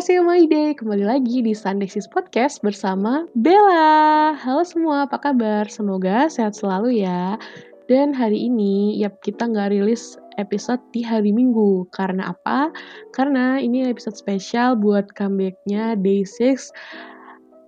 Annyeonghaseyo My Day, kembali lagi di Sunday Sis Podcast bersama Bella. Halo semua, apa kabar? Semoga sehat selalu ya. Dan hari ini, yap kita nggak rilis episode di hari Minggu. Karena apa? Karena ini episode spesial buat comebacknya Day 6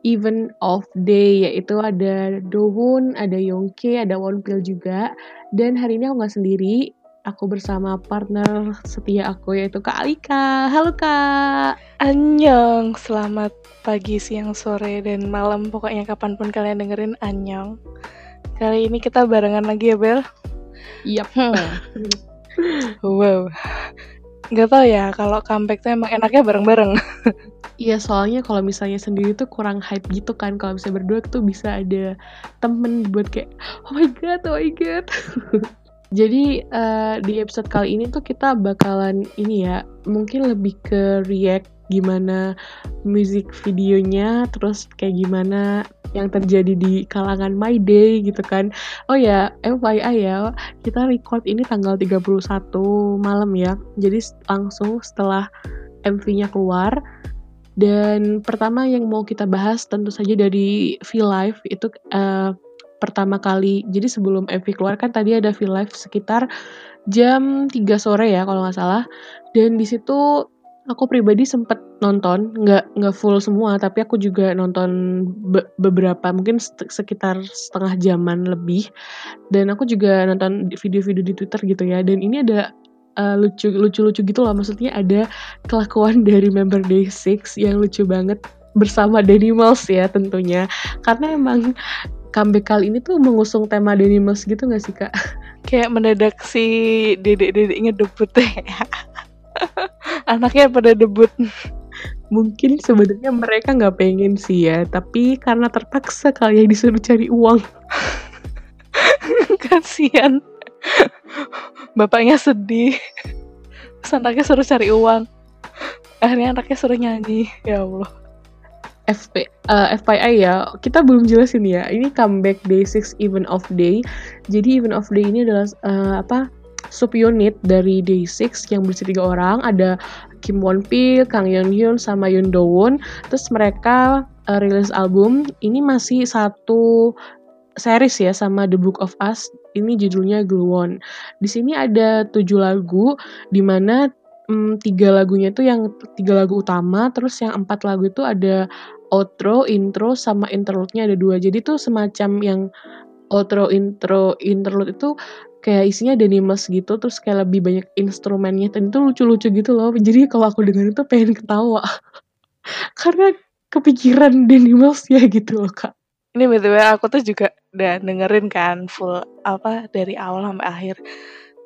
Even of Day, yaitu ada Dowoon, ada Yongke, ada Wonpil juga. Dan hari ini aku nggak sendiri, aku bersama partner setia aku yaitu Kak Alika. Halo Kak. Annyeong, selamat pagi, siang, sore, dan malam. Pokoknya kapan pun kalian dengerin Annyeong. Kali ini kita barengan lagi ya Bel? Yap. wow. Gak tau ya, kalau comeback tuh emang enaknya bareng-bareng. Iya soalnya kalau misalnya sendiri tuh kurang hype gitu kan kalau misalnya berdua tuh bisa ada temen buat kayak oh my god oh my god Jadi uh, di episode kali ini tuh kita bakalan ini ya, mungkin lebih ke react gimana musik videonya, terus kayak gimana yang terjadi di kalangan My Day gitu kan. Oh ya, FYI ya, kita record ini tanggal 31 malam ya. Jadi langsung setelah MV-nya keluar. Dan pertama yang mau kita bahas tentu saja dari V-Live itu uh, pertama kali. Jadi sebelum MV keluar kan tadi ada V Live sekitar jam 3 sore ya kalau nggak salah. Dan di situ aku pribadi sempet nonton nggak nggak full semua tapi aku juga nonton be beberapa mungkin sekitar setengah jaman lebih dan aku juga nonton video-video di Twitter gitu ya dan ini ada uh, lucu lucu lucu gitu loh maksudnya ada kelakuan dari member Day6 yang lucu banget bersama Danimals ya tentunya karena emang comeback kali ini tuh mengusung tema Denimals gitu gak sih kak? Kayak mendadak si dedek-dedeknya debut ya. Anaknya pada debut. Mungkin sebenarnya mereka nggak pengen sih ya, tapi karena terpaksa kali yang disuruh cari uang. Kasian. Bapaknya sedih. Terus anaknya suruh cari uang. Akhirnya anaknya suruh nyanyi. Ya Allah. FP, uh, eh, FYI ya, kita belum jelasin ya. Ini comeback day 6 event of day. Jadi event of day ini adalah uh, apa? subunit dari day 6 yang berisi tiga orang. Ada Kim Won Pil, Kang Yeon Hyun, sama Yoon Do Won. Terus mereka uh, rilis album. Ini masih satu series ya sama The Book of Us. Ini judulnya Glue On. Di sini ada tujuh lagu, di mana um, tiga lagunya itu yang tiga lagu utama, terus yang empat lagu itu ada outro, intro, sama interlude-nya ada dua. Jadi tuh semacam yang outro, intro, interlude itu kayak isinya Denimus gitu, terus kayak lebih banyak instrumennya, dan itu lucu-lucu gitu loh. Jadi kalau aku dengar itu pengen ketawa. Karena kepikiran Denimus ya gitu loh kak. Ini btw aku tuh juga udah dengerin kan full apa dari awal sampai akhir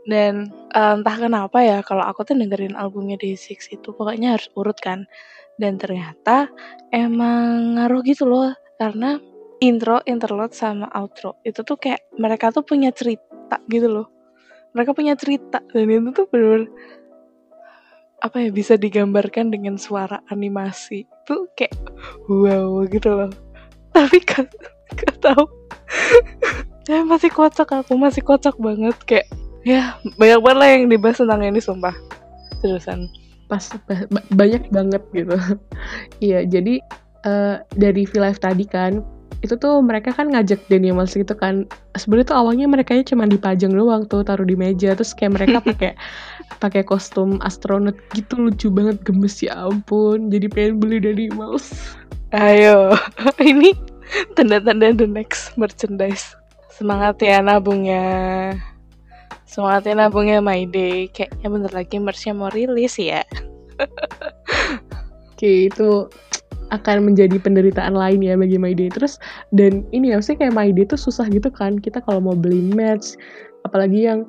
dan uh, entah kenapa ya kalau aku tuh dengerin albumnya Day6 itu pokoknya harus urut kan. Dan ternyata emang ngaruh gitu loh karena intro, interlude sama outro itu tuh kayak mereka tuh punya cerita gitu loh. Mereka punya cerita dan itu tuh bener, -bener apa ya bisa digambarkan dengan suara animasi tuh kayak wow gitu loh. Tapi kan gak tau ya masih kocak aku masih kocak banget kayak ya banyak banget lah yang dibahas tentang ini sumpah terusan pas banyak banget gitu. Iya jadi uh, dari V Live tadi kan itu tuh mereka kan ngajak Daniel gitu kan. Sebenarnya tuh awalnya mereka cuma dipajang doang tuh taruh di meja terus kayak mereka pakai pakai kostum astronot gitu lucu banget gemes ya ampun. Jadi pengen beli dari mouse ayo ini tanda-tanda the next merchandise. Semangat ya nabungnya Semangatin nabungnya My Day. Kayaknya bentar lagi merch mau rilis ya. Oke, itu akan menjadi penderitaan lain ya bagi My Day. Terus dan ini ya, sih kayak My Day tuh susah gitu kan. Kita kalau mau beli merch, apalagi yang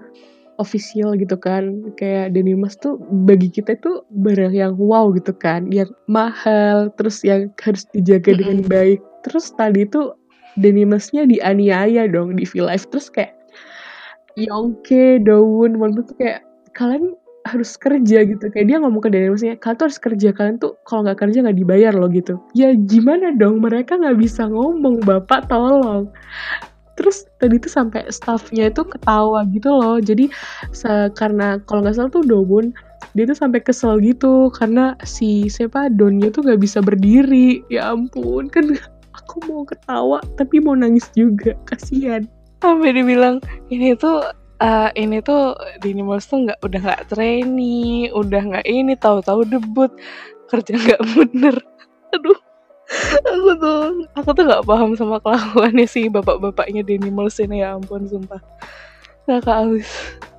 official gitu kan kayak Denimas tuh bagi kita itu barang yang wow gitu kan yang mahal terus yang harus dijaga dengan baik terus tadi itu Denimasnya dianiaya dong di V Live terus kayak Yongke, Daun, Won tuh kayak kalian harus kerja gitu. Kayak dia ngomong ke Daniel maksudnya kalian tuh harus kerja kalian tuh kalau nggak kerja nggak dibayar loh gitu. Ya gimana dong? Mereka nggak bisa ngomong bapak tolong. Terus tadi tuh sampai staffnya itu ketawa gitu loh. Jadi karena kalau nggak salah tuh Dobun dia tuh sampai kesel gitu. Karena si siapa Donnya tuh nggak bisa berdiri. Ya ampun kan aku mau ketawa tapi mau nangis juga. Kasihan sampai dibilang ini tuh uh, ini tuh di Animals tuh nggak udah nggak trainee, udah nggak ini tahu-tahu debut kerja nggak bener. Aduh, aku tuh aku tuh nggak paham sama kelakuannya sih bapak-bapaknya di Animals ini ya ampun sumpah. Kakak alis.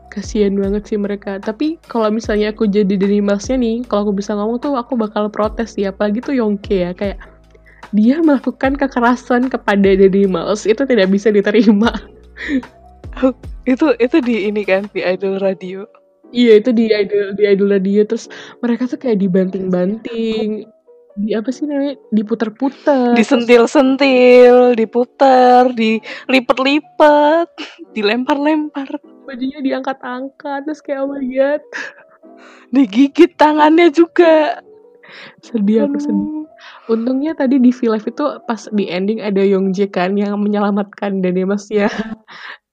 Kasian banget sih mereka. Tapi kalau misalnya aku jadi Animalsnya nih, kalau aku bisa ngomong tuh aku bakal protes ya. Apalagi tuh Yongke ya kayak dia melakukan kekerasan kepada Animals itu tidak bisa diterima. itu itu di ini kan di idol radio. Iya itu di idol di idol radio. Terus mereka tuh kayak dibanting-banting di apa sih namanya diputer-puter. Disentil-sentil diputer dilipet-lipet dilempar-lempar. Bajunya diangkat-angkat terus kayak oh my god. Digigit tangannya juga sedih aku sedih untungnya tadi di V Live itu pas di ending ada Yongjae kan yang menyelamatkan dan ya mas ya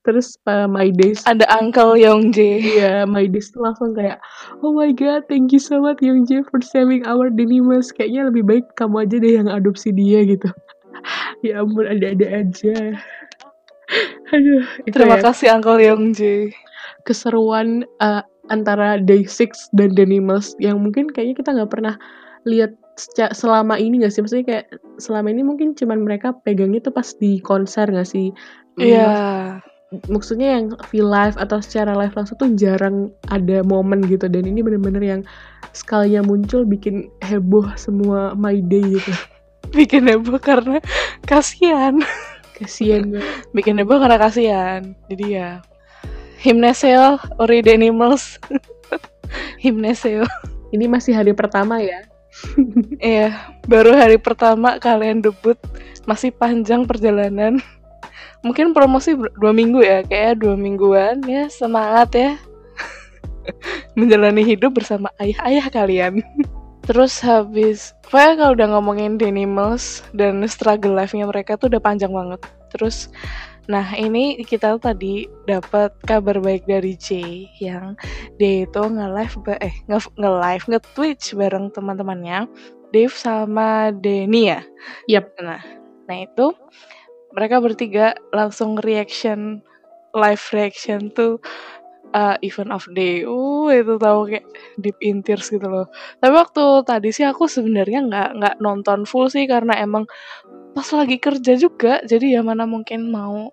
Terus uh, My Days ada Uncle Yongjae. Iya, My Days tuh langsung kayak, oh my god, thank you so much Yongjae for saving our Denimas. Kayaknya lebih baik kamu aja deh yang adopsi dia gitu. ya ampun, ada-ada aja. Aduh, terima ya. kasih Uncle Yongjae. Keseruan uh, antara Day6 dan Denimas yang mungkin kayaknya kita nggak pernah lihat selama ini gak sih? Maksudnya kayak selama ini mungkin cuman mereka pegangnya tuh pas di konser gak sih? Iya. Yeah maksudnya yang feel live atau secara live langsung tuh jarang ada momen gitu. Dan ini bener-bener yang sekalinya muncul bikin heboh semua my day gitu. Bikin heboh karena kasihan. Kasihan. Bikin heboh karena kasihan. Jadi ya Himneseo Ori Animals. Himneseo ini masih hari pertama ya iya baru hari pertama kalian debut masih panjang perjalanan. Mungkin promosi dua minggu ya kayak dua mingguan ya semangat ya. Menjalani hidup bersama ayah-ayah kalian. Terus habis pokoknya kalau udah ngomongin Denimals dan struggle life-nya mereka tuh udah panjang banget. Terus Nah ini kita tadi dapat kabar baik dari J yang dia itu nge-live eh nge-live nge-twitch bareng teman-temannya Dave sama Denny ya. Yap. Nah, nah itu mereka bertiga langsung reaction live reaction tuh uh, event of day uh itu tahu kayak deep in tears gitu loh tapi waktu tadi sih aku sebenarnya nggak nggak nonton full sih karena emang pas lagi kerja juga jadi ya mana mungkin mau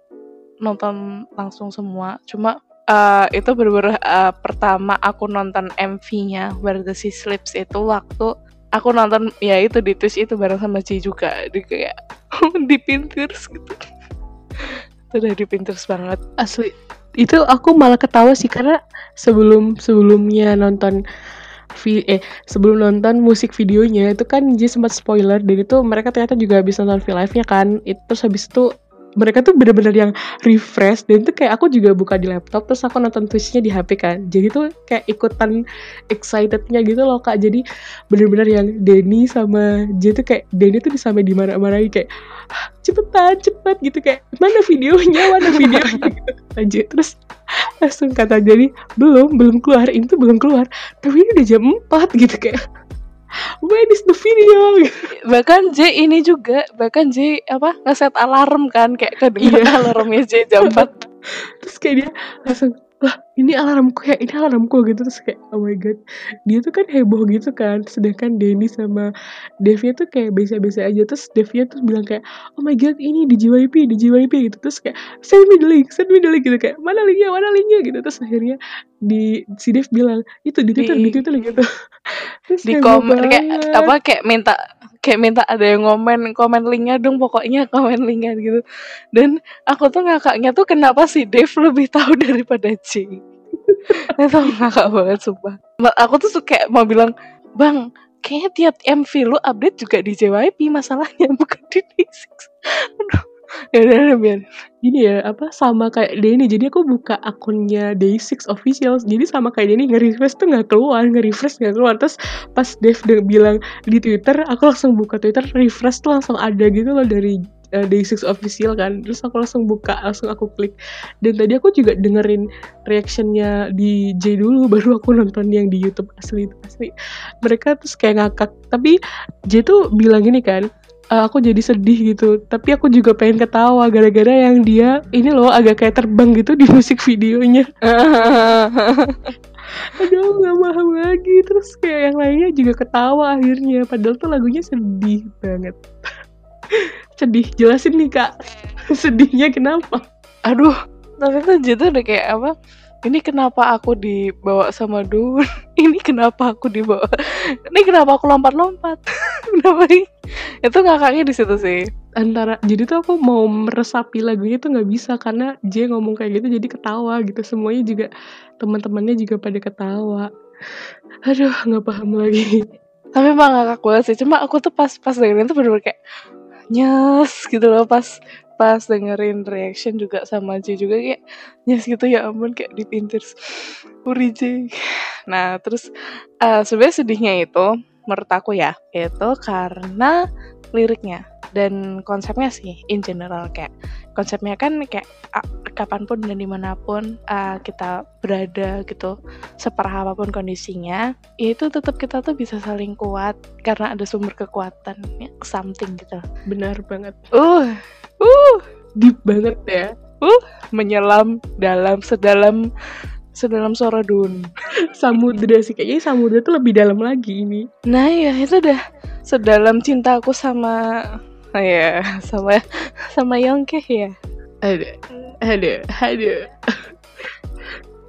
nonton langsung semua. Cuma uh, itu bener-bener uh, pertama aku nonton MV-nya Where the Sea Sleeps itu waktu aku nonton ya itu di Twitch itu bareng sama Ci juga. Di kayak di Pinterest gitu. Itu udah di Pinterest banget. Asli. Itu aku malah ketawa sih karena sebelum sebelumnya nonton vi eh sebelum nonton musik videonya itu kan Ji sempat spoiler dan itu mereka ternyata juga habis nonton live nya kan. Itu terus habis itu mereka tuh bener-bener yang refresh dan tuh kayak aku juga buka di laptop terus aku nonton twitchnya di HP kan. Jadi tuh kayak ikutan excitednya gitu loh kak. Jadi bener-bener yang Denny sama J tuh kayak Denny tuh sampai dimarah-marahi kayak cepetan cepet gitu. Kayak mana videonya? Mana videonya gitu. Aja. Terus langsung kata jadi belum belum keluar ini tuh belum keluar tapi ini udah jam 4 gitu kayak when is the video bahkan J ini juga bahkan J apa ngeset alarm kan kayak kedengeran iya. alarmnya J jam 4 terus kayak dia langsung lah ini alarmku ya ini alarmku gitu. Terus kayak oh my god. Dia tuh kan heboh gitu kan. Sedangkan Denny sama Devia tuh kayak biasa-biasa aja. Terus Devia tuh bilang kayak oh my god ini di JYP di JYP gitu. Terus kayak send me the link send me the link gitu. Kayak mana linknya mana linknya gitu. Terus akhirnya di si Dev bilang itu di Twitter di, di Twitter gitu. Terus di komen kayak apa kayak minta kayak minta ada yang ngomen komen linknya dong pokoknya komen linknya gitu. Dan aku tuh ngakaknya tuh kenapa sih Dave lebih tahu daripada C itu ngakak banget sumpah aku tuh kayak mau bilang bang kayaknya tiap MV lu update juga di JYP masalahnya bukan di D6 aduh ya udah biar Gini ya, apa sama kayak Denny. Jadi aku buka akunnya Day6 official. Jadi sama kayak Denny nge-refresh tuh nggak keluar, nge-refresh nggak keluar. Terus pas Dev bilang di Twitter, aku langsung buka Twitter, refresh tuh langsung ada gitu loh dari uh, Day6 official kan. Terus aku langsung buka, langsung aku klik. Dan tadi aku juga dengerin reactionnya di J dulu, baru aku nonton yang di YouTube asli itu asli. Mereka terus kayak ngakak. Tapi J tuh bilang gini kan, uh, aku jadi sedih gitu tapi aku juga pengen ketawa gara-gara yang dia ini loh agak kayak terbang gitu di musik videonya aduh nggak paham lagi terus kayak yang lainnya juga ketawa akhirnya padahal tuh lagunya sedih banget sedih. Jelasin nih kak. Sedihnya kenapa? Aduh. Tapi tuh gitu udah kayak apa ini kenapa aku dibawa sama Dun? Ini kenapa aku dibawa? Ini kenapa aku lompat-lompat? Kenapa ini? Itu ngakaknya di situ sih. Antara jadi tuh aku mau meresapi lagunya tuh nggak bisa karena J ngomong kayak gitu jadi ketawa gitu. Semuanya juga teman-temannya juga pada ketawa. Aduh nggak paham lagi. Tapi emang ngakak banget sih. Cuma aku tuh pas pas dengerin tuh bener-bener kayak nyes gitu loh pas pas dengerin reaction juga sama J juga kayak nyes gitu ya ampun kayak di Pinterest Uri J. Nah terus uh, sebenarnya sedihnya itu menurut aku ya itu karena liriknya dan konsepnya sih in general kayak konsepnya kan kayak uh, kapan pun dan di mana pun uh, kita berada gitu separah apa pun kondisinya ya itu tetap kita tuh bisa saling kuat karena ada sumber kekuatan ya, something gitu. Benar banget. Uh uh deep banget ya. Uh. Menyelam dalam sedalam sedalam suara dun. Samudra sih kayaknya samudra tuh lebih dalam lagi ini. Nah ya itu udah sedalam cintaku sama oh ya sama sama Yongke ya ada ada ada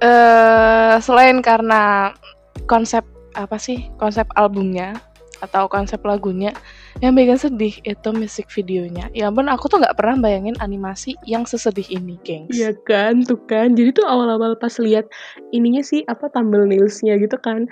uh, selain karena konsep apa sih? Konsep albumnya atau konsep lagunya yang bikin sedih itu musik videonya. Ya ampun aku tuh nggak pernah bayangin animasi yang sesedih ini gengs. Iya kan tuh kan. Jadi tuh awal-awal pas lihat ininya sih apa thumbnailsnya gitu kan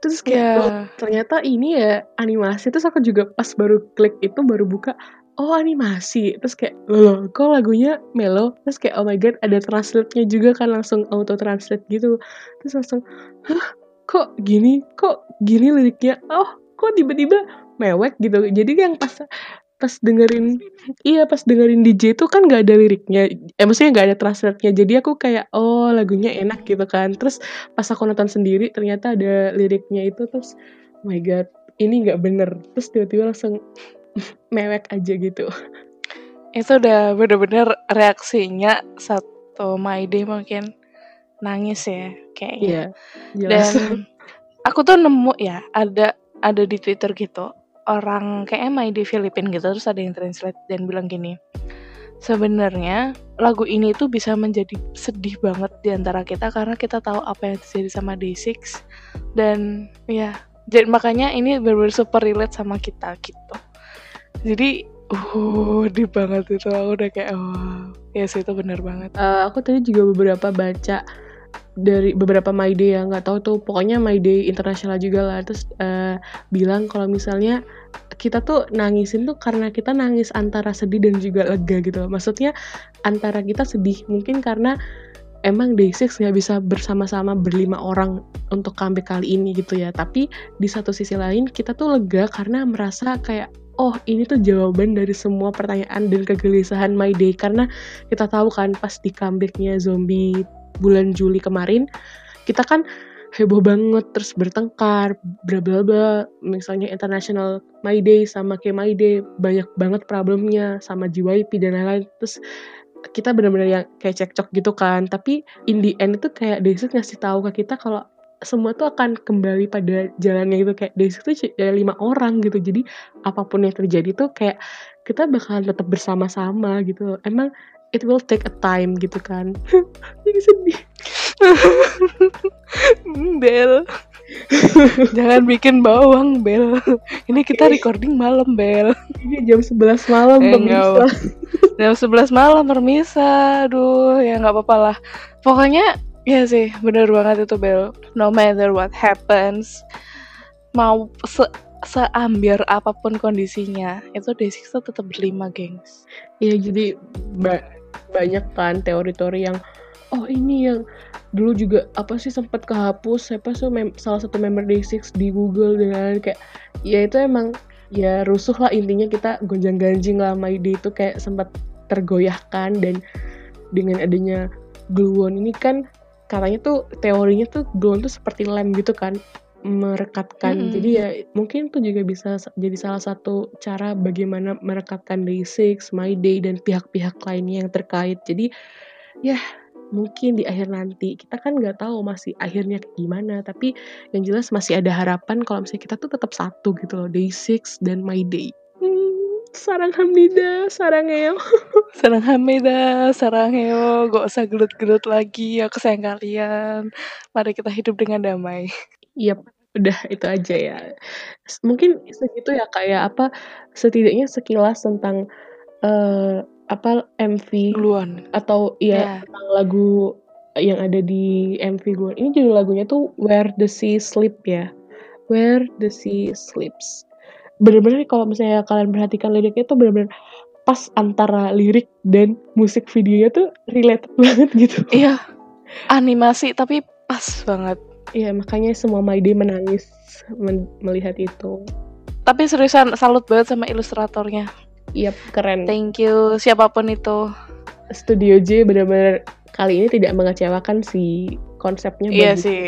terus kayak yeah. oh, ternyata ini ya animasi. Terus aku juga pas baru klik itu baru buka oh animasi. Terus kayak loh kok lagunya melo terus kayak oh my god ada translate-nya juga kan langsung auto translate gitu. Terus langsung hah? Kok gini? Kok gini liriknya? Oh kok tiba-tiba mewek gitu? Jadi yang pas pas dengerin iya pas dengerin DJ itu kan gak ada liriknya eh maksudnya gak ada translate-nya. Jadi aku kayak oh lagunya enak gitu kan. Terus pas aku nonton sendiri ternyata ada liriknya itu terus oh my god ini nggak bener. Terus tiba-tiba langsung mewek aja gitu. Itu udah bener-bener reaksinya satu my day mungkin nangis ya kayaknya. Iya, dan aku tuh nemu ya ada ada di Twitter gitu orang kayak emang di Filipina gitu. Terus ada yang translate dan bilang gini sebenarnya lagu ini tuh bisa menjadi sedih banget di antara kita karena kita tahu apa yang terjadi sama Day6 dan ya jadi makanya ini benar-benar super relate sama kita gitu. Jadi uh di banget itu. Aku udah kayak oh ya yes, itu benar banget. Uh, aku tadi juga beberapa baca dari beberapa My Day yang nggak tahu tuh pokoknya My Day internasional juga lah. Terus uh, bilang kalau misalnya kita tuh nangisin tuh karena kita nangis antara sedih dan juga lega gitu maksudnya antara kita sedih mungkin karena emang Day6 nggak bisa bersama-sama berlima orang untuk comeback kali ini gitu ya. Tapi di satu sisi lain kita tuh lega karena merasa kayak oh ini tuh jawaban dari semua pertanyaan dan kegelisahan My Day. Karena kita tahu kan pas di comebacknya zombie bulan Juli kemarin kita kan heboh banget terus bertengkar bla bla bla. Misalnya international my day sama kayak my day banyak banget problemnya sama JYP dan lain-lain. Terus kita benar-benar yang kayak cekcok gitu kan. Tapi in the end itu kayak Daisy ngasih tahu ke kita kalau semua tuh akan kembali pada jalannya gitu. Kayak Daisy tuh ya lima orang gitu. Jadi apa pun yang terjadi tuh kayak kita bakalan tetap bersama-sama gitu. Emang it will take a time gitu kan. Jadi sedih. Bel. Jangan bikin bawang Bel. Ini kita recording malam Bel. Ini jam 11 malam eh, jam 11 malam permisa aduh ya nggak apa-apa lah. Pokoknya Iya sih, bener banget itu Bel. No matter what happens, mau se seambiar apa pun kondisinya, itu Day6 tuh tetap berlima, gengs. Iya, jadi ba banyak kan teori-teori yang oh ini yang dulu juga apa sih sempat kehapus siapa sih salah satu member Day6 di Google dengan kayak ya itu emang ya rusuh lah intinya kita gonjang-ganjing lah sama ide itu kayak sempat tergoyahkan dan dengan adanya gluon ini kan katanya tuh teorinya tuh gluon tuh seperti lem gitu kan merekatkan. Mm -hmm. Jadi ya mungkin itu juga bisa jadi salah satu cara bagaimana merekatkan Day6, My Day dan pihak-pihak lainnya yang terkait. Jadi ya mungkin di akhir nanti kita kan nggak tahu masih akhirnya gimana tapi yang jelas masih ada harapan kalau misalnya kita tuh tetap satu gitu loh day six dan my day hmm, sarang hamida sarang eo sarang hamida sarang eo gak usah gelut-gelut lagi aku sayang kalian mari kita hidup dengan damai iya yep, udah itu aja ya. Mungkin segitu ya kayak apa setidaknya sekilas tentang uh, apa MV Gluon atau ya. yeah. lagu yang ada di MV Gluon ini judul lagunya tuh Where the Sea Sleep ya. Where the Sea Sleeps. Bener-bener kalau misalnya kalian perhatikan liriknya tuh bener-bener pas antara lirik dan musik videonya tuh relate banget gitu. Iya. Animasi tapi pas banget iya makanya semua My Day menangis men melihat itu tapi seriusan salut banget sama ilustratornya Iya, keren. Thank you siapa pun itu. Studio J benar-benar kali ini tidak mengecewakan sih konsepnya. Iya bagus. sih.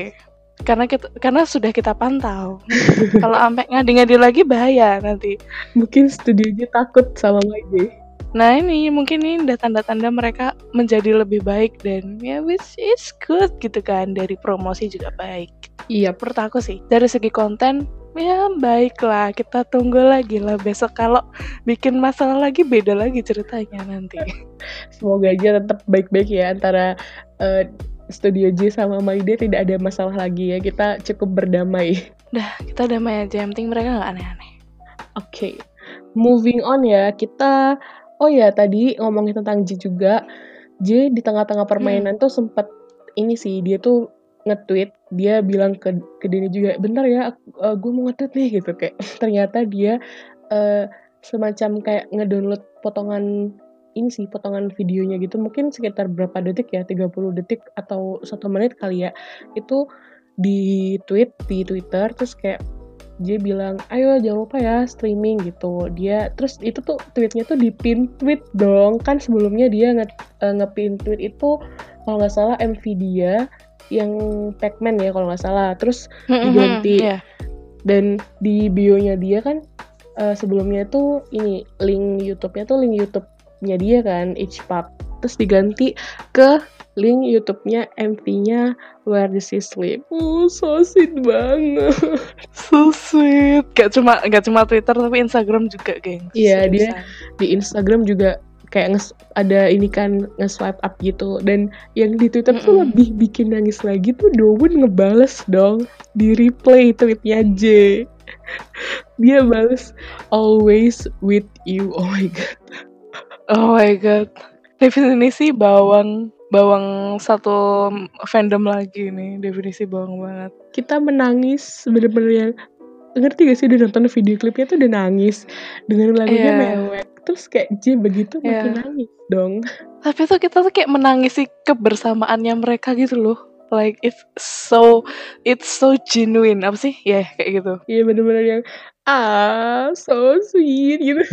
Karena kita karena sudah kita pantau. Kalau sampai ngadi-ngadi lagi bahaya nanti. Mungkin Studio J takut sama lagi. Nah ini mungkin ini udah tanda-tanda mereka menjadi lebih baik dan ya which is good gitu kan dari promosi juga baik. Iya, menurut aku sih dari segi konten ya baiklah kita tunggu lagi lah besok. Kalau bikin masalah lagi beda lagi ceritanya nanti. Semoga aja tetap baik-baik ya antara uh, Studio J sama Maide tidak ada masalah lagi ya. Kita cukup berdamai. Dah kita damai aja. Yang penting mereka nggak aneh-aneh. Oke. Okay. moving on ya kita oh ya tadi ngomongin tentang J juga. J di tengah-tengah permainan hmm. tuh sempat ini sih dia tuh nge-tweet dia bilang ke ke Denny juga bentar ya uh, gue mau nge-tweet nih gitu kayak. Ternyata dia uh, semacam kayak ngedownload potongan ini sih potongan videonya gitu. Mungkin sekitar berapa detik ya 30 detik atau satu menit kali ya. Itu di tweet di Twitter terus kayak dia bilang ayo jangan lupa ya streaming gitu dia terus itu tuh tweetnya tuh di pin tweet dong kan sebelumnya dia nge, uh, ngepin tweet itu kalau nggak salah MV dia yang Pacman ya kalau nggak salah terus diganti yeah. dan di bionya dia kan uh, sebelumnya tuh ini link YouTube-nya tuh link YouTube-nya dia kan Pop terus diganti ke link YouTube-nya MV-nya Where the Sea Sleep. Oh, so sweet banget. So sweet. Gak cuma gak cuma Twitter tapi Instagram juga, geng. Iya, dia di Instagram juga kayak nges ada ini kan nge-swipe up gitu. Dan yang di Twitter mm -mm. tuh lebih bikin nangis lagi tuh Dowon ngebales dong di replay tweetnya J. Dia bales always with you. Oh my god. Oh my god. Definisi bawang bawang satu fandom lagi nih definisi bawang banget. Kita menangis bener-bener yang ngerti gak sih udah nonton video klipnya tuh udah nangis dengan lagunya yeah. mewek terus kayak J begitu yeah. makin nangis dong. Tapi tuh kita tuh kayak menangisi kebersamaannya mereka gitu loh. Like it's so it's so genuine apa sih? Ya yeah, kayak gitu. Iya yeah, bener-bener yang ah so sweet gitu.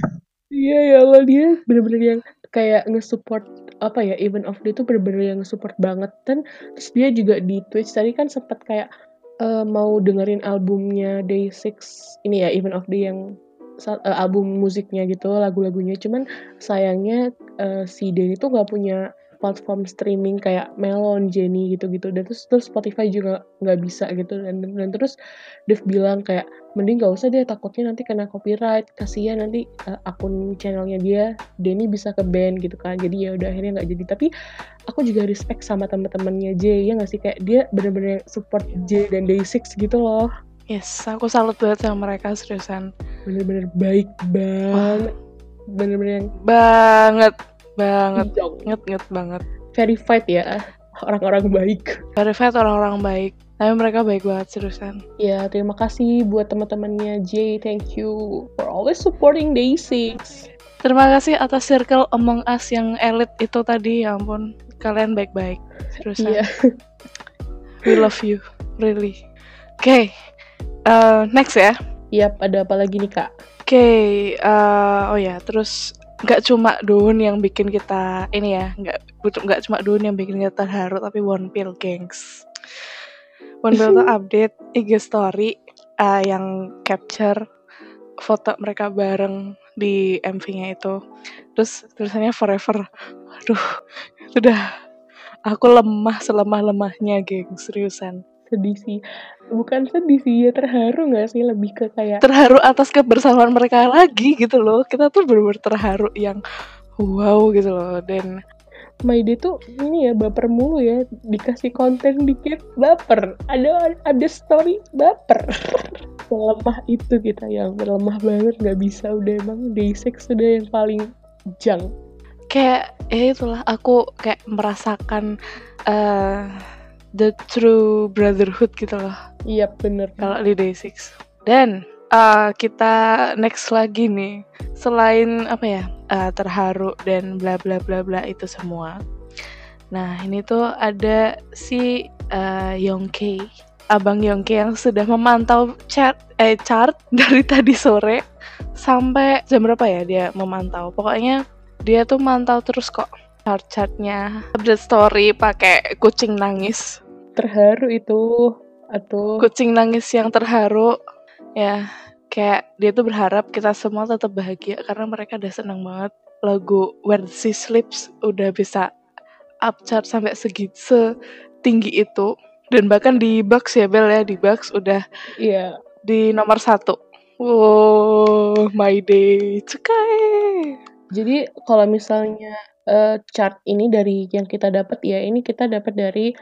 Iya yeah, ya Allah dia bener-bener yang kayak nge-support apa ya event of day itu bener-bener yang nge-support banget. Dan terus dia juga di Twitch tadi kan sempat kayak uh, mau dengerin albumnya Day Six ini ya Event of Day yang uh, album musiknya gitu lagu-lagunya. Cuman sayangnya uh, si Denny tuh nggak punya platform streaming kayak Melon, Jenny gitu-gitu. Dan terus terus Spotify juga nggak bisa gitu. Dan, dan terus Dev bilang kayak mending gak usah deh takutnya nanti kena copyright. Kasihan nanti uh, akun channelnya dia Denny bisa ke band gitu kan. Jadi ya udah akhirnya nggak jadi. Tapi aku juga respect sama teman-temannya J ya nggak sih? Kayak dia bener-bener support J dan Day6 gitu loh. Yes aku salut banget sama mereka seriusan. Bener-bener baik banget. Bener-bener yang banget banget nget nget banget verified ya orang-orang baik. Verified orang-orang baik. Tapi mereka baik banget seriusan. Ya, terima kasih buat teman-temannya J. Thank you for always supporting Day6. Terima kasih atas circle Among Us yang elit itu tadi. Ya ampun, kalian baik-baik. Seriusan. Iya. We love you, really. Oke, okay. uh, next ya. Yap, ada apa lagi nih kak? Oke, okay, uh, oh ya, terus nggak cuma Dun yang bikin kita ini ya, nggak butuh nggak cuma Dun yang bikin kita terharu, tapi One Pill Gangs. One Pill tuh update IG story uh, yang capture foto mereka bareng di MV-nya itu. Terus tulisannya forever. Aduh, udah aku lemah selemah-lemahnya, geng, seriusan. Sedih sih. Bukan sedih sih, ya terharu gak sih? Lebih ke kayak... Terharu atas kebersamaan mereka lagi gitu loh. Kita tuh bener-bener terharu yang wow gitu loh. Dan Day tuh ini ya baper mulu ya dikasih konten dikit baper ada ada story baper selemah itu kita yang lemah banget nggak bisa udah emang day six sudah yang paling jang kayak ya itulah aku kayak merasakan uh, the true brotherhood gitu loh iya bener. Kalau di day six. Dan uh, kita next lagi nih. Selain apa ya uh, terharu dan bla bla bla bla itu semua. Nah ini tuh ada si uh, Yongke. Abang Yongke yang sudah memantau chat eh chart dari tadi sore sampai jam berapa ya dia memantau. Pokoknya dia tuh mantau terus kok chart-chartnya. Update story pakai kucing nangis. Terharu itu atau kucing nangis yang terharu. Ya kayak dia tuh berharap kita semua tetap bahagia karena mereka udah seneng banget. Lagu Where She Sleeps udah bisa up chart sampai segitu setinggi itu. Dan bahkan di box ya Bel ya di box udah iya. yeah. di nomor satu. Wow my day cukai jadi kalau misalnya uh, chart ini dari yang kita dapat ya ini kita dapat dari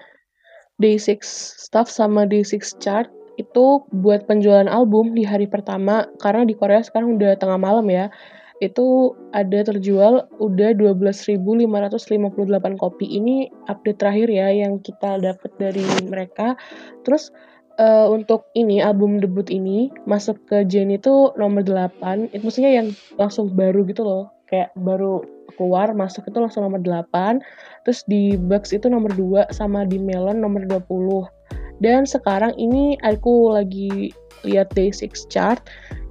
Day6 Stuff sama Day6 Chart itu buat penjualan album di hari pertama. Karena di Korea sekarang udah tengah malam ya. Itu ada terjual udah 12.558 kopi. Ini update terakhir ya yang kita dapat dari mereka. Terus uh, untuk ini album debut ini masuk ke Jenny itu nomor 8 itu maksudnya yang langsung baru gitu loh kayak baru keluar masuk itu langsung nomor 8 terus di Bugs itu nomor 2 sama di Melon nomor 20 dan sekarang ini aku lagi lihat Day6 chart.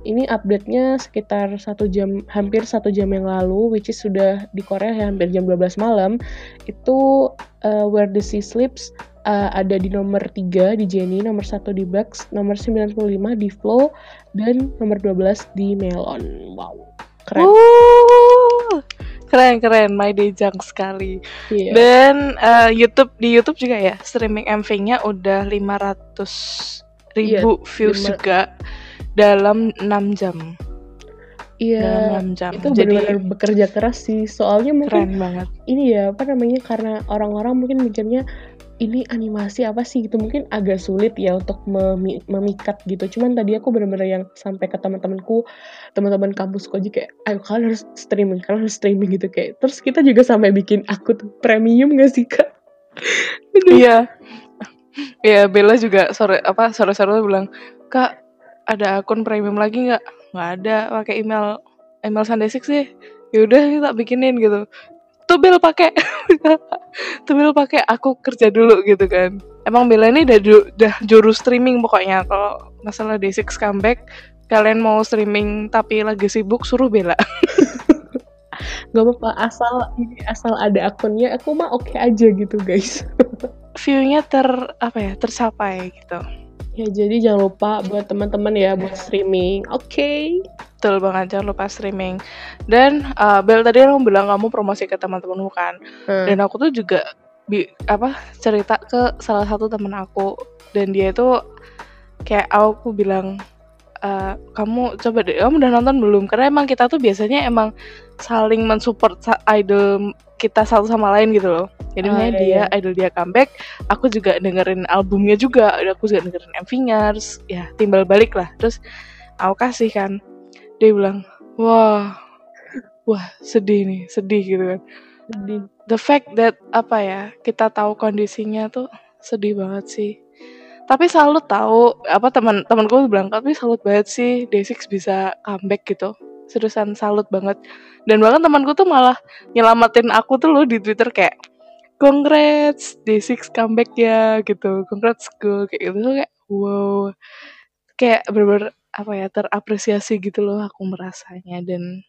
Ini update-nya sekitar satu jam, hampir satu jam yang lalu, which is sudah di Korea ya, hampir jam 12 malam. Itu uh, Where the Sea Sleeps uh, ada di nomor 3 di Jenny, nomor 1 di Bugs, nomor 95 di Flow, dan nomor 12 di Melon. Wow, keren. Uh, keren keren My Day Junk sekali yeah. dan uh, YouTube di YouTube juga ya streaming MV-nya udah 500 ribu yeah, views 5... juga dalam 6 jam Iya, jam. itu benar-benar bekerja keras sih. Soalnya mungkin keren banget. Ini ya apa namanya karena orang-orang mungkin mikirnya ini animasi apa sih gitu? Mungkin agak sulit ya untuk memi memikat gitu. Cuman tadi aku bener-bener yang sampai ke teman-temanku teman-teman kampusku aja kayak ayo kalian harus streaming kalian harus streaming gitu. Kayak terus kita juga sampai bikin akun premium gak sih kak? Iya. Iya Bella juga sore apa sore-sore bilang kak ada akun premium lagi nggak? Nggak ada pakai email email Sandesik sih. Yaudah kita bikinin gitu tuh Bel pakai. Tuh Bel pakai aku kerja dulu gitu kan. Emang Bella ini udah, udah juru streaming pokoknya. Kalau masalah D6 comeback kalian mau streaming tapi lagi sibuk suruh Bella. Gak apa-apa asal ini asal ada akunnya aku mah oke okay aja gitu guys. Viewnya ter apa ya tercapai gitu ya jadi jangan lupa buat teman-teman ya buat streaming oke okay. Betul banget, jangan lupa streaming. Dan uh, Bel tadi kamu bilang kamu promosi ke teman-temanmu kan. Hmm. Dan aku tuh juga bi apa cerita ke salah satu teman aku dan dia itu kayak aku bilang uh, kamu coba deh kamu udah nonton belum? Karena emang kita tuh biasanya emang saling mensupport idol kita satu sama lain gitu loh. Jadi oh, iya, dia iya. idol dia comeback aku juga dengerin albumnya juga aku juga dengerin MV-nya terus ya timbal balik lah. Terus aku kasih kan dia bilang wah wah sedih nih sedih gitu kan. Sedih. the fact that apa ya kita tahu kondisinya tuh sedih banget sih tapi salut tahu apa teman temanku bilang tapi salut banget sih Day6 bisa comeback gitu. Seriusan salut banget. Dan bahkan temanku tuh malah nyelamatin aku tuh loh di Twitter kayak congrats Day6 comeback ya gitu. Congrats gue kayak gitu. Kayak wow. Kayak bener-bener apa ya terapresiasi gitu loh aku merasanya. Dan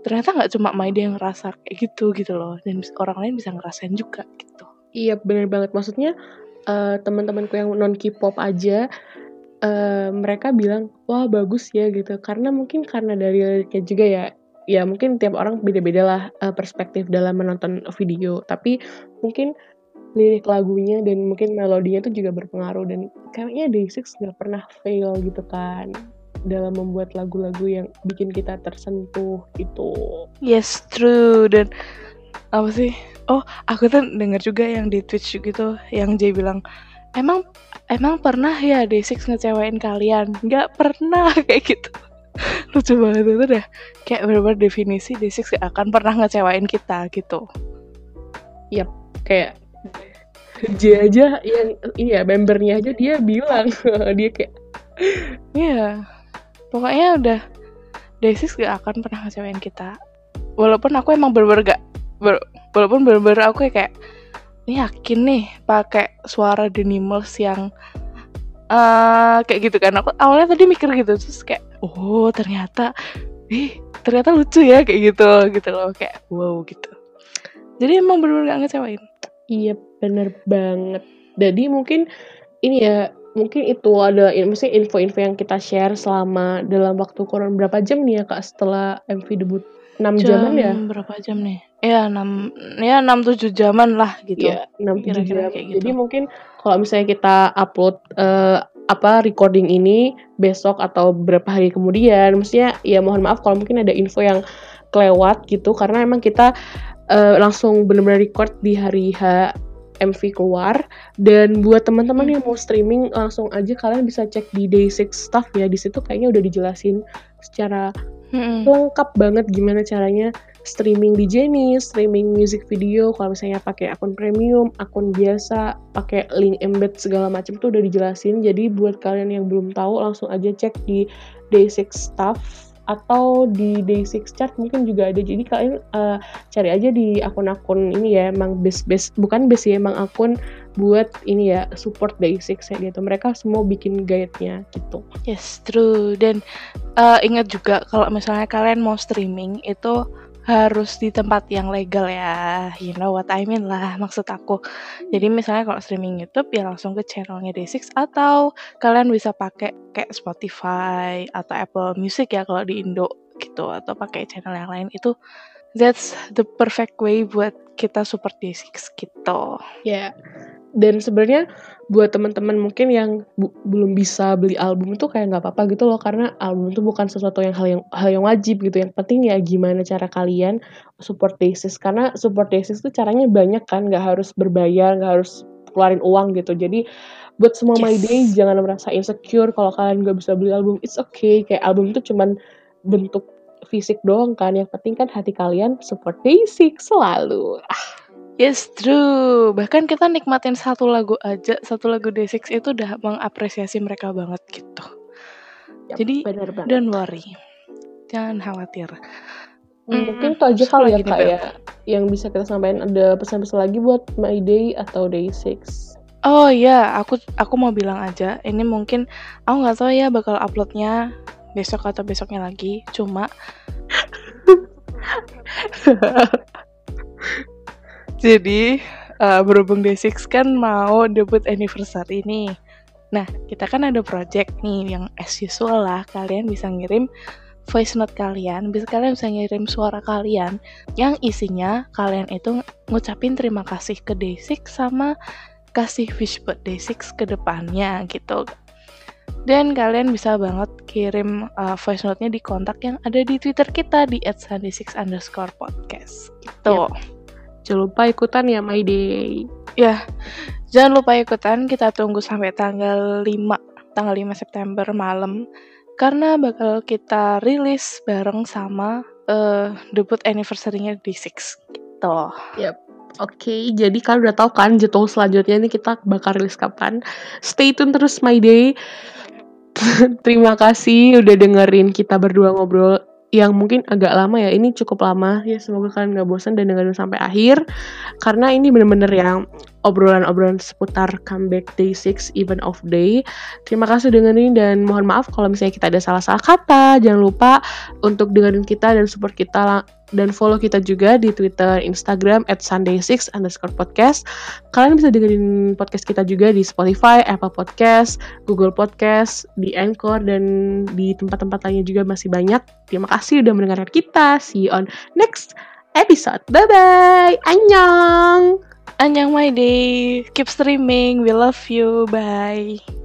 ternyata nggak cuma Maida yang ngerasa kayak gitu gitu loh. Dan orang lain bisa ngerasain juga gitu. Iya bener banget. Maksudnya uh, teman-temanku yang non K-pop aja uh, mereka bilang wah bagus ya gitu karena mungkin karena dari liriknya juga ya ya mungkin tiap orang beda-beda lah uh, perspektif dalam menonton video tapi mungkin lirik lagunya dan mungkin melodinya itu juga berpengaruh dan kayaknya Day6 nggak pernah fail gitu kan dalam membuat lagu-lagu yang bikin kita tersentuh itu. Yes, true dan apa sih? Oh, aku tuh denger juga yang di Twitch gitu yang Jay bilang emang emang pernah ya Day6 ngecewain kalian? Nggak pernah kayak gitu. Lucu banget itu deh. Kayak bener-bener definisi Day6 gak akan pernah ngecewain kita gitu. Yap, kayak J aja yang ini ya membernya aja dia bilang dia kayak Iya. Pokoknya udah Day6 gak akan pernah ngecewain kita. Walaupun aku emang bener-bener gak ber, walaupun bener-bener aku kayak ini yakin nih pakai suara Denimals yang uh, kayak gitu kan. Aku awalnya tadi mikir gitu terus kayak oh ternyata ih ternyata lucu ya kayak gitu gitu loh kayak wow gitu. Jadi emang bener-bener gak ngecewain. Iya bener banget. Jadi mungkin ini ya mungkin itu ada maksudnya info-info yang kita share selama dalam waktu kurang berapa jam nih ya kak setelah MV debut 6 jam jaman ya? berapa jam nih? Ya 6 ya 6 7 jaman lah gitu. Ya 6 7 jam. gitu. jadi mungkin kalau misalnya kita upload uh, apa recording ini besok atau beberapa hari kemudian maksudnya ya mohon maaf kalau mungkin ada info yang kelewat gitu karena emang kita uh, langsung benar-benar record di hari H MV keluar. Dan buat teman-teman yang mau streaming langsung aja kalian bisa cek di Day6 Stuff ya. Di situ kayaknya udah dijelasin secara hmm. lengkap banget gimana caranya streaming di Jenny, streaming music video kalau misalnya pakai akun premium, akun biasa, pakai link embed segala macam tuh udah dijelasin. Jadi buat kalian yang belum tahu langsung aja cek di Day6 Stuff atau di Day6 chart mungkin juga ada jadi kalian uh, cari aja di akun-akun ini ya emang base base bukan base ya emang akun buat ini ya support Day6 ya gitu mereka semua bikin guide-nya gitu yes true dan uh, ingat juga kalau misalnya kalian mau streaming itu harus di tempat yang legal ya. You know what I mean lah maksud aku. Jadi misalnya kalau streaming YouTube ya langsung ke channelnya Day6 atau kalian bisa pakai kayak Spotify atau Apple Music ya kalau di Indo gitu atau pakai channel yang lain itu that's the perfect way buat kita support Day6 gitu. Ya. Yeah dan sebenarnya buat teman-teman mungkin yang belum bisa beli album itu kayak nggak apa-apa gitu loh. Karena album itu bukan sesuatu yang hal yang hal yang wajib gitu. Yang penting ya gimana cara kalian support thesis. Karena support thesis itu caranya banyak kan. Nggak harus berbayar nggak harus keluarin uang gitu. Jadi buat semua yes. my day jangan merasa insecure kalau kalian nggak bisa beli album. It's okay. Kayak album itu cuman bentuk fisik doang kan. Yang penting kan hati kalian support basic selalu. Ah Yes, true. Bahkan kita nikmatin satu lagu aja, satu lagu D6 itu udah mengapresiasi mereka banget gitu. Yep, Jadi, bener banget. don't worry. Jangan khawatir. Hmm, mungkin itu aja kali ya kak ya yang bisa kita sampaikan ada pesan-pesan lagi buat My Day atau Day 6 Oh iya, aku aku mau bilang aja, ini mungkin aku nggak tahu ya bakal uploadnya besok atau besoknya lagi, cuma Jadi uh, berhubung Day6 kan mau debut anniversary nih. Nah, kita kan ada project nih yang as usual lah, kalian bisa ngirim voice note kalian, bisa kalian bisa ngirim suara kalian yang isinya kalian itu ngucapin terima kasih ke Day6 sama kasih wish buat Day6 ke depannya gitu. Dan kalian bisa banget kirim uh, voice note-nya di kontak yang ada di Twitter kita di @sunday6 underscore podcast gitu. Yep. Jangan lupa ikutan ya My Day. Ya, jangan lupa ikutan. Kita tunggu sampai tanggal 5, tanggal 5 September malam. Karena bakal kita rilis bareng sama uh, debut anniversary-nya D6. gitu. Yep. Oke, jadi kalian udah tahu kan jadwal selanjutnya ini kita bakal rilis kapan. Stay tune terus My Day. Terima kasih udah dengerin kita berdua ngobrol yang mungkin agak lama ya. Ini cukup lama ya. Semoga kalian gak bosan dan dengerin sampai akhir. Karena ini bener-bener yang obrolan-obrolan seputar comeback day 6 even of day. Terima kasih dengerin dan mohon maaf kalau misalnya kita ada salah-salah kata. Jangan lupa untuk dengerin kita dan support kita dan follow kita juga di Twitter, Instagram at Sunday6 underscore podcast. Kalian bisa dengerin podcast kita juga di Spotify, Apple Podcast, Google Podcast, di Anchor, dan di tempat-tempat lainnya juga masih banyak. Terima kasih udah mendengarkan kita. See you on next episode. Bye-bye. Annyeong. Annyeong my day. Keep streaming. We love you. Bye.